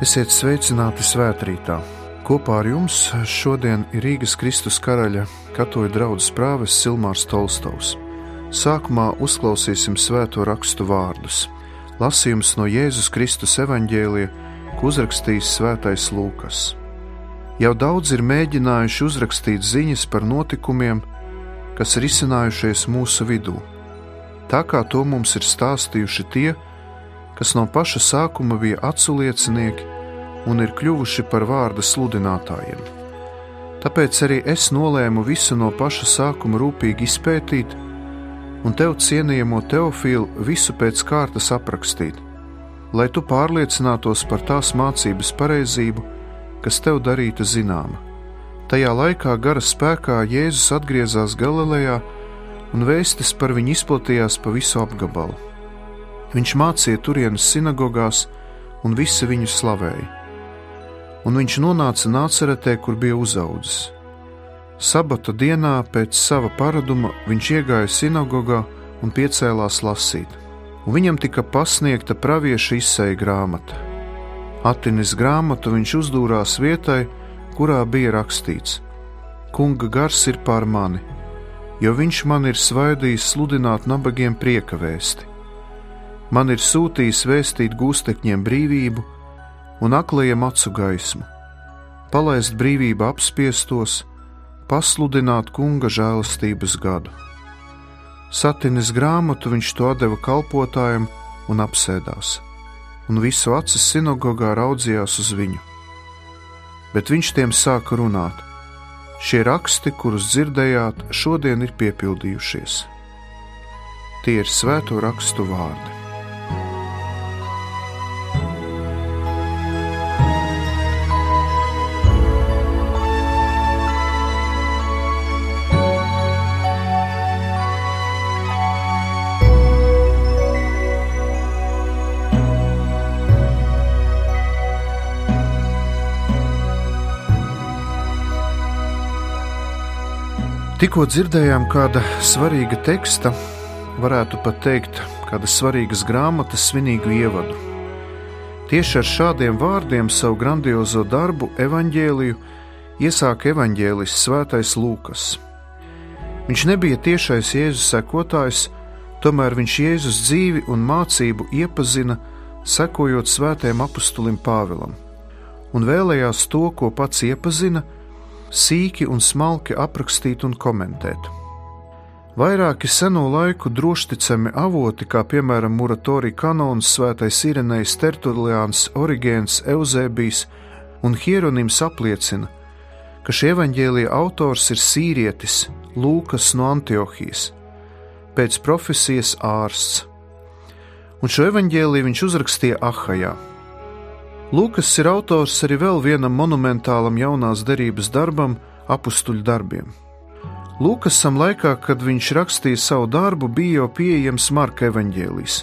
Esiet sveicināti svētkrītā! Kopā ar jums šodien ir Rīgas Kristus karaļa katoļu draugs prāves Silmārs Tolstovs. Sākumā uzklausīsim svēto rakstu vārdus. Lasījums no Jēzus Kristus evaņģēlija, ko uzrakstījis Svētais Lūkas. Jau daudz ir mēģinājuši uzrakstīt ziņas par notikumiem, kas ir izcinājušies mūsu vidū. Tā kā to mums ir stāstījuši tie, kas no paša sākuma bija aculiecinieki un ir kļuvuši par vārda sludinātājiem. Tāpēc arī es nolēmu visu no paša sākuma rūpīgi izpētīt, un tev cienījamo teofilu visu pēc kārtas aprakstīt, lai tu pārliecinātos par tās mācības pareizību, kas tev darīta zināma. Tajā laikā gara spēkā Jēzus atgriezās Galilejā, un vēstis par viņu izplatījās pa visu apgabalu. Viņš mācīja turienes sinagogās, un visi viņu slavēja. Un viņš nonāca Nāceretē, kur bija uzaudzis. Sabata dienā pēc sava paraduma viņš iegāja sinagogā un piecēlās lasīt, un viņam tika pasniegta pravieša izsēja grāmata. Atinis grāmatu viņš uzdūrās vietai, kurā bija rakstīts: Kunga gars ir pār mani, jo viņš man ir svaidījis sludināt nabagiem prieka vēsti man ir sūtījis vēstīt gūstekņiem brīvību un aklajiem acu gaismu, palaist brīvību apspiestos, pasludināt kunga žēlastības gadu. Satinis grāmatu viņš to deva kalpotājiem un apsēdās, un visu acis sinagogā raudzījās uz viņu. Bet viņš tiem sāka runāt: Šie raksti, kurus dzirdējāt, šodien ir piepildījušies. Tie ir svēto rakstu vārdi. Tikko dzirdējām kāda svarīga teksta, varētu pat teikt, kādas svarīgas grāmatas svinīgu ievadu. Tieši ar šādiem vārdiem savu grandiozo darbu, evaņģēliju, iesāka evaņģēlists Svētais Lūkas. Viņš nebija tiešais Jēzus sekotājs, tomēr viņš Jēzus dzīvi un mācību iepazina, sekojot svētajam apustulim Pāvilam, un vēlējās to, ko pats iepazina, sīki un smalki aprakstīt un komentēt. Vairāki seno laiku drošticami avoti, kā piemēram Muratorija kanons, Svētais Irenejs, Tertuliāns, Origēns, Eusēbijs un Hieronims apliecina, ka šī evaņģēlīja autors ir sīrietis Lūkas no Antiohijas, pēc profesijas ārsts, un šo evaņģēlīju viņš uzrakstīja Ahajā. Lūkas ir autors arī vēl vienam monumentālam jaunās derības darbam, apstuļu darbiem. Lūkasam laikā, kad viņš rakstīja savu darbu, bija jau pieejams Marka evaņģēlijs,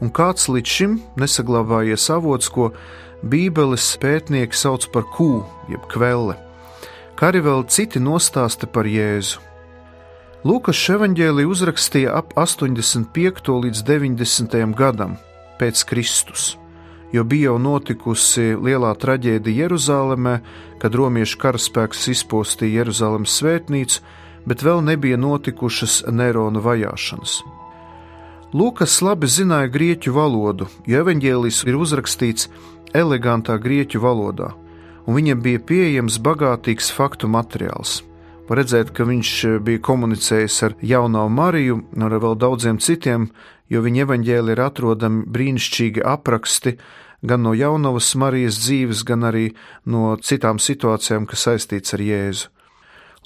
un kāds līdz šim nesaglabājies avots, ko Bībeles pētnieki sauc par kū, jeb kvelle, kā arī vēl citi nostāsti par Jēzu. Lūkas evaņģēlī uzrakstīja ap 85. līdz 90. gadam pēc Kristus jo bija jau notikusi lielā traģēdija Jeruzalemē, kad romiešu karaspēks izpostīja Jeruzalemes svētnīcu, bet vēl nebija notikušas Nerona vajāšanas. Lūkas labi zināja grieķu valodu, jo evaņģēlijs ir uzrakstīts elegantā grieķu valodā, un viņam bija pieejams bagātīgs faktu materiāls. Var redzēt, ka viņš bija komunicējis ar jauno Mariju un ar vēl daudziem citiem, jo viņa evaņģēlī ir atrodami brīnišķīgi apraksti gan no jaunavas Marijas dzīves, gan arī no citām situācijām, kas saistīts ar Jēzu.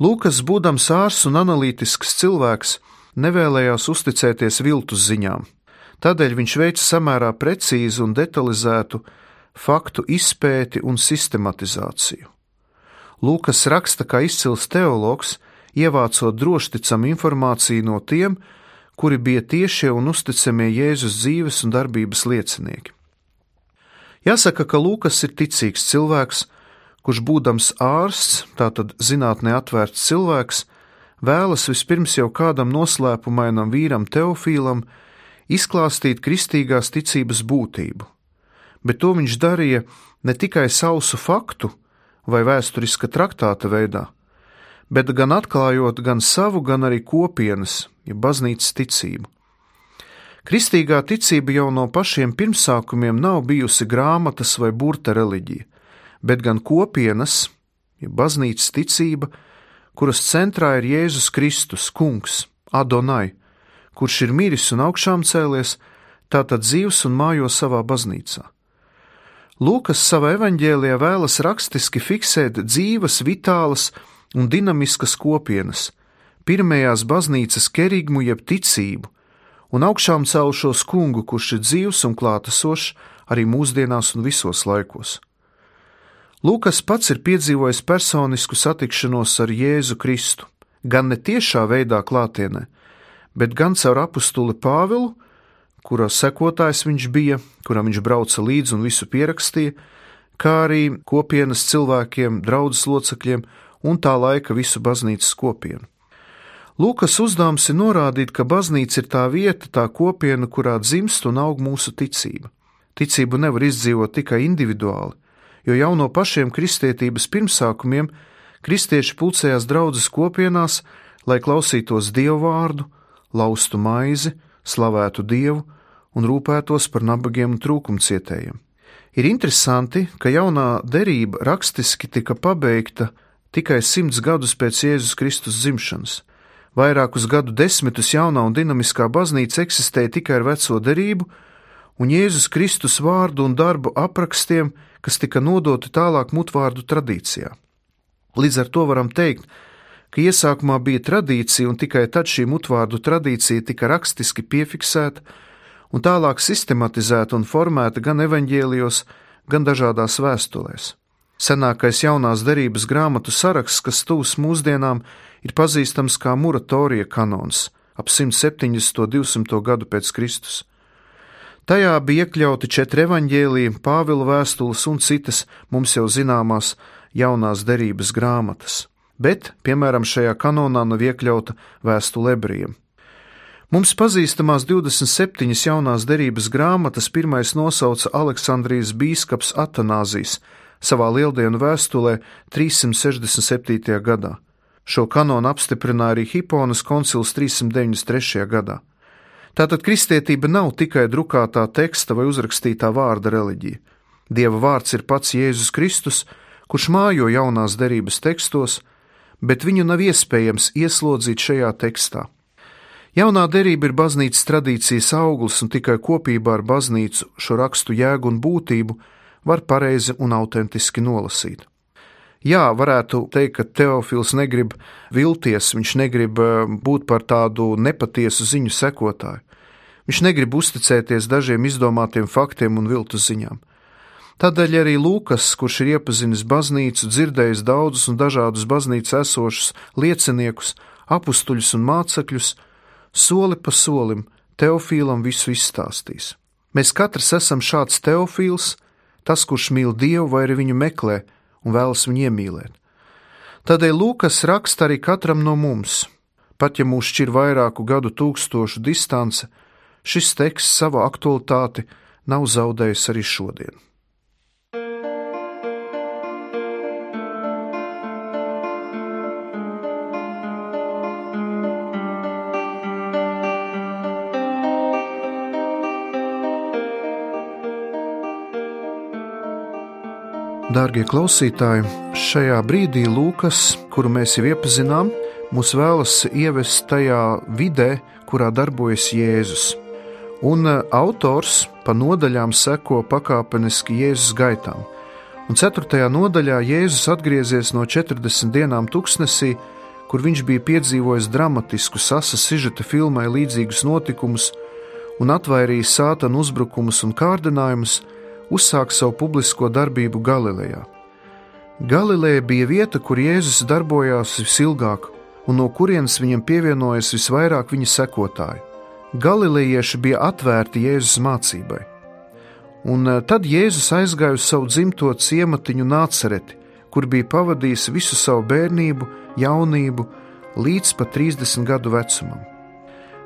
Lūkas, būdams ārsts un analītisks cilvēks, nevēlējās uzticēties viltus ziņām. Tādēļ viņš veica samērā precīzu un detalizētu faktu izpēti un sistematizāciju. Lūkas raksta kā izcils teologs, ievācot drošticamu informāciju no tiem, kuri bija tiešie un uzticamie Jēzus dzīves un darbības liecinieki. Jāsaka, ka Lūkas ir ticīgs cilvēks, kurš būdams ārsts, tātad zinātnē atvērts cilvēks, vēlas vispirms jau kādam noslēpumainam vīram Teofīlam izklāstīt kristīgās ticības būtību, bet to viņš darīja ne tikai sausu faktu vai vēsturiska traktāta veidā, bet gan atklājot gan savu, gan arī kopienas, ja baznīcas ticību. Kristīgā ticība jau no pašiem pirmsākumiem nav bijusi grāmatas vai burta reliģija, bet gan kopienas, ja baznīcas ticība, kuras centrā ir Jēzus Kristus, Kungs, Adonai, kurš ir miris un augšām cēlies, tātad dzīvs un mājo savā baznīcā. Lūkas savā evaņģēlijā vēlas rakstiski fiksēt dzīves, vitālas un dinamiskas kopienas, pirmajās baznīcas kerigmu jeb ticību, un augšām celšos kungu, kurš ir dzīvs un klātesošs arī mūsdienās un visos laikos. Lūkas pats ir piedzīvojis personisku satikšanos ar Jēzu Kristu, gan ne tiešā veidā klātienē, bet gan caur apustuli Pāvilu, kura sekotājs viņš bija, kuram viņš brauca līdzi un visu pierakstīja, kā arī kopienas cilvēkiem, draudzes locekļiem un tā laika visu baznīcas kopienu. Lūkas uzdevums ir norādīt, ka baznīca ir tā vieta, tā kopiena, kurā dzimst un aug mūsu ticība. Ticību nevar izdzīvot tikai individuāli, jo jau no pašiem kristietības pirmsākumiem kristieši pulcējās draudzes kopienās, lai klausītos dievu vārdu, laustu maizi, slavētu dievu un rūpētos par nabagiem un trūkumcietējiem. Ir interesanti, ka jaunā derība rakstiski tika pabeigta tikai simts gadus pēc Jēzus Kristus dzimšanas. Vairākus gadu desmitus jaunā un dinamiskā baznīca eksistēja tikai ar veco derību, un Jēzus Kristus vārdu un darbu aprakstiem, kas tika nodoti tālāk mutvārdu tradīcijā. Līdz ar to varam teikt, ka iesākumā bija tradīcija, un tikai tad šī mutvārdu tradīcija tika rakstiski piefiksēta un tālāk sistematizēta un formēta gan evaņģēlijos, gan dažādās vēstulēs. Senākais jaunās derības grāmatu saraksts, kas tūs mūsdienām, ir pazīstams kā Muratorija kanons ap 170. un 200. gadu pēc Kristus. Tajā bija iekļauti četri evaņģēliji, Pāvila vēstules un citas mums jau zināmās jaunās derības grāmatas, bet, piemēram, šajā kanonā nav iekļauta vēstule ebrejiem. Mums pazīstamās 27 jaunās derības grāmatas pirmais nosauca Aleksandrijas bīskaps Atanāzijas savā lieldienu vēstulē 367. gadā. Šo kanonu apstiprināja arī Hiponas koncils 393. gadā. Tātad kristietība nav tikai drukātā teksta vai uzrakstītā vārda reliģija. Dieva vārds ir pats Jēzus Kristus, kurš mājo jaunās derības tekstos, bet viņu nav iespējams ieslodzīt šajā tekstā. Jaunā derība ir baznīcas tradīcijas auglis, un tikai kopībā ar baznīcu šo rakstu jēgu un būtību var pareizi un autentiski nolasīt. Jā, varētu teikt, ka Teofils negrib vilties, viņš negrib eh, būt par tādu nepatiesu ziņu sekotāju. Viņš negrib uzticēties dažiem izdomātiem faktiem un viltu ziņām. Tādēļ arī Lūkas, kurš ir iepazinis baznīcu, dzirdējis daudzus un dažādus baznīcas esošus lieciniekus, apstuļus un mācekļus, soli pa solim Teofīlam visu izstāstīs. Mēs katrs esam šāds Teofīls, tas, kurš mīl Dievu vai arī viņu meklē un vēlas viņu iemīlēt. Tādēļ Lūkas raksta arī katram no mums. Pat ja mūs šķir vairāku gadu tūkstošu distance, šis teksts savu aktualitāti nav zaudējis arī šodien. Dārgie klausītāji, šajā brīdī Lūkas, kuru mēs jau iepazinām, mūs vēlas ievest tajā vidē, kurā darbojas Jēzus. Un e, autors pa nodaļām seko pakāpeniski Jēzus gaitām. Un 4. nodaļā Jēzus atgriezies no 40 dienām tuksnesī, kur viņš bija piedzīvojis dramatisku sasa sižeta filmai līdzīgus notikumus un atvairījis sātanu uzbrukumus un kārdinājumus, uzsāka savu publisko darbību Galilejā. Galileja bija vieta, kur Jēzus darbojās visilgāk, un no kurienes viņam pievienojas visvairāk viņa sekotāju. Galilejieši bija atvērti Jēzus mācībai. Un eh, tad Jēzus aizgāja uz savu dzimto ciematiņu Nācereti, kur bija pavadījis visu savu bērnību, jaunību līdz pat 30 gadu vecumam.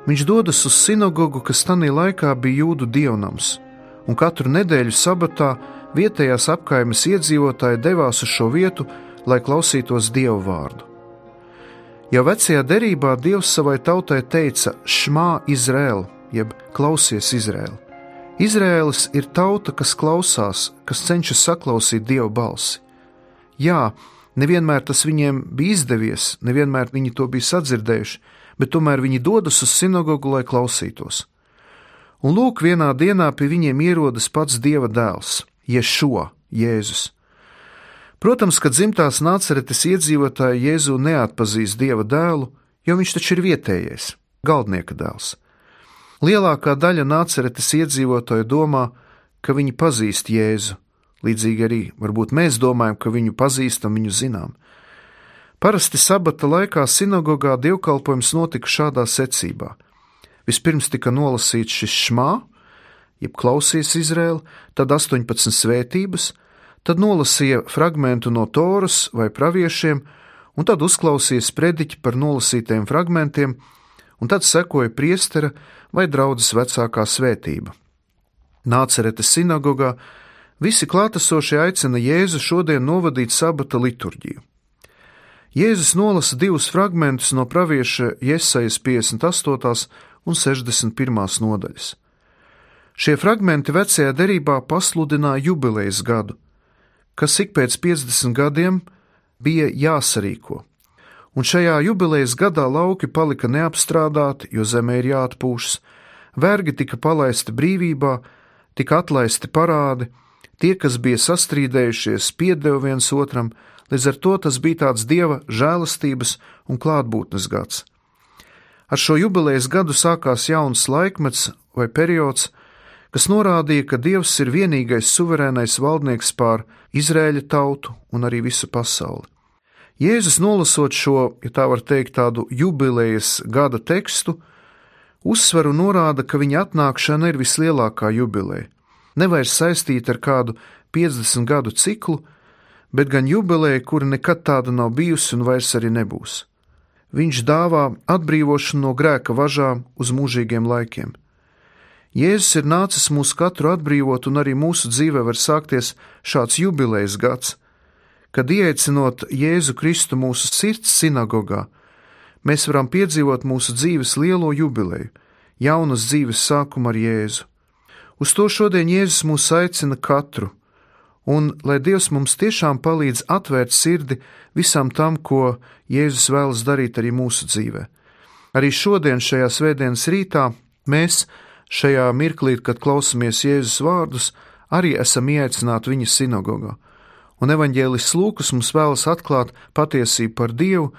Viņš dodas uz sinagogu, kas tajā laikā bija jūdu dievnams, un katru nedēļu sabatā vietējās apkaimes iedzīvotāji devās uz šo vietu, lai klausītos dievu vārdu. Jau vecajā derībā Dievs savai tautai teica: Šmā Izraēla, jeb klausies Izraēla. Izraēlis ir tauta, kas klausās, kas cenšas saklausīt Dieva balsi. Jā, nevienmēr tas viņiem bija izdevies, nevienmēr viņi to bija sadzirdējuši, bet tomēr viņi dodas uz sinagogu, lai klausītos. Un lūk, vienā dienā pie viņiem ierodas pats Dieva dēls, Ješo, Jēzus. Protams, ka dzimtās nāceretes iedzīvotāji Jēzu neatpazīst Dieva dēlu, jo viņš taču ir vietējais, galdnieka dēls. Lielākā daļa nāceretes iedzīvotāju domā, ka viņi pazīst Jēzu, līdzīgi arī varbūt mēs domājam, ka viņu pazīstam, viņu zinām. Parasti sabata laikā sinagogā dievkalpojums notika šādā secībā. Vispirms tika nolasīts šis šmā, jeb klausies Izraēla, tad 18 svētības, tad nolasīja fragmentu no Toras vai praviešiem, un tad uzklausīja sprediķi par nolasītajiem fragmentiem, un tad sekoja priestera vai draudzes vecākā svētība. Nācerete sinagogā visi klātesošie aicina Jēzu šodien novadīt sabata liturģiju. Jēzus nolasa divus fragmentus no pravieša Iesaijas 58. Un 61. nodaļas. Šie fragmenti vecajā derībā pasludināja jubilejas gadu, kas ik pēc 50 gadiem bija jāsarīko. Un šajā jubilejas gadā lauki palika neapstrādāti, jo zemē ir jāatpūšas, vergi tika palaisti brīvībā, tika atlaisti parādi, tie, kas bija sastrīdējušies, piedeva viens otram, Līdz ar to tas bija tāds dieva žēlastības un klātbūtnes gads. Ar šo jubilejas gadu sākās jauns laikmets vai periods, kas norādīja, ka Dievs ir vienīgais suverēnais valdnieks pār Izrēļa tautu un arī visu pasauli. Jēzus nolasot šo, ja tā var teikt, tādu jubilejas gada tekstu, uzsver un norāda, ka viņa atnākšana ir vislielākā jubileja, nevairs saistīta ar kādu 50 gadu ciklu, bet gan jubileja, kura nekad tāda nav bijusi un vairs arī nebūs. Viņš dāvā atbrīvošanu no grēka važām uz mūžīgiem laikiem. Jēzus ir nācis mūs katru atbrīvot, un arī mūsu dzīve var sākties šāds jubilejas gads, kad ieaicinot Jēzu Kristu mūsu sirds sinagogā, mēs varam piedzīvot mūsu dzīves lielo jubileju, jaunas dzīves sākumu ar Jēzu. Uz to šodien Jēzus mūs aicina katru, un lai Dievs mums tiešām palīdz atvērt sirdi visam tam, ko Jēzus vēlas darīt arī mūsu dzīvē. Arī šodien, šajā svētdienas rītā, mēs šajā mirklī, kad klausamies Jēzus vārdus, arī esam ieaicināti viņa sinagogā. Un evaņģēlis Lūkas mums vēlas atklāt patiesību par Dievu,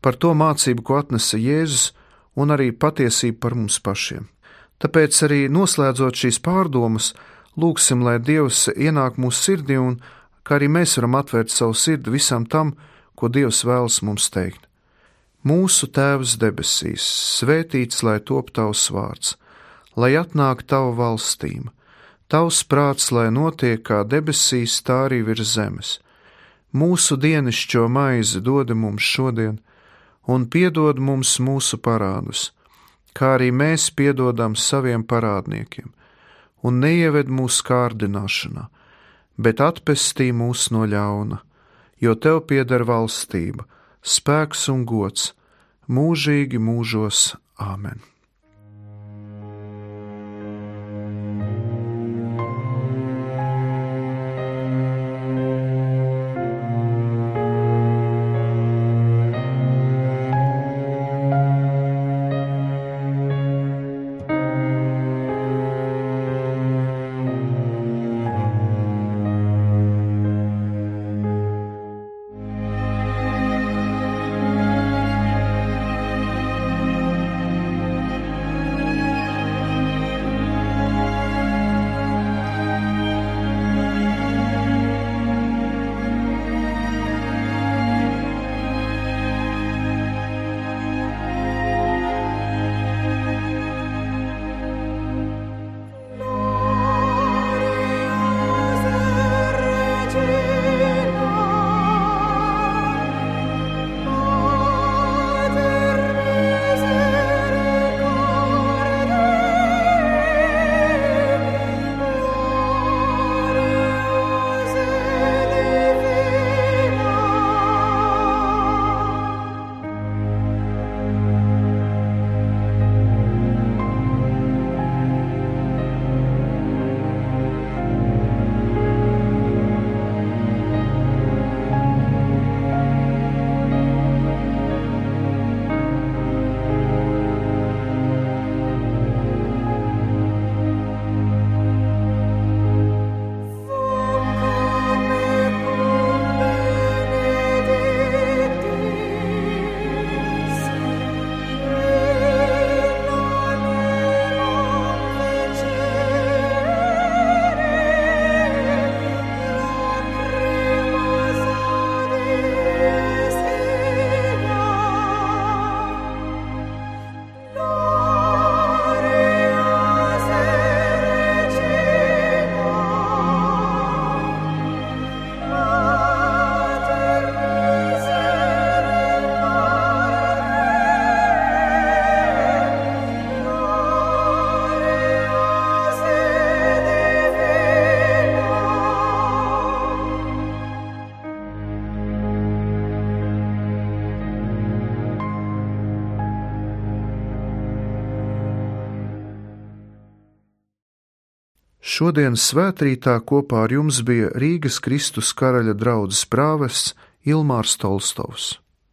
par to mācību, ko atnesa Jēzus, un arī patiesību par mums pašiem. Tāpēc arī noslēdzot šīs pārdomas, Lūksim, lai Dievs ienāk mūsu sirdī un kā arī mēs varam atvērt savu sirdi visam tam, ko Dievs vēlas mums teikt. Mūsu Tēvs debesīs, svētīts lai top tavs vārds, lai atnāk tava valstība, tavs prāts, lai notiek kā debesīs, tā arī virs zemes. Mūsu dienascho maizi dod mums šodien, un piedod mums mūsu parādus, kā arī mēs piedodam saviem parādniekiem un neieved mūsu kārdināšanā, bet atpestī mūs no ļauna, jo tev pieder valstība, spēks un gods mūžīgi mūžos. Āmen! Šodienas svētrītā kopā ar jums bija Rīgas Kristus karaļa draudzes prāvests Ilmārs Tolstovs.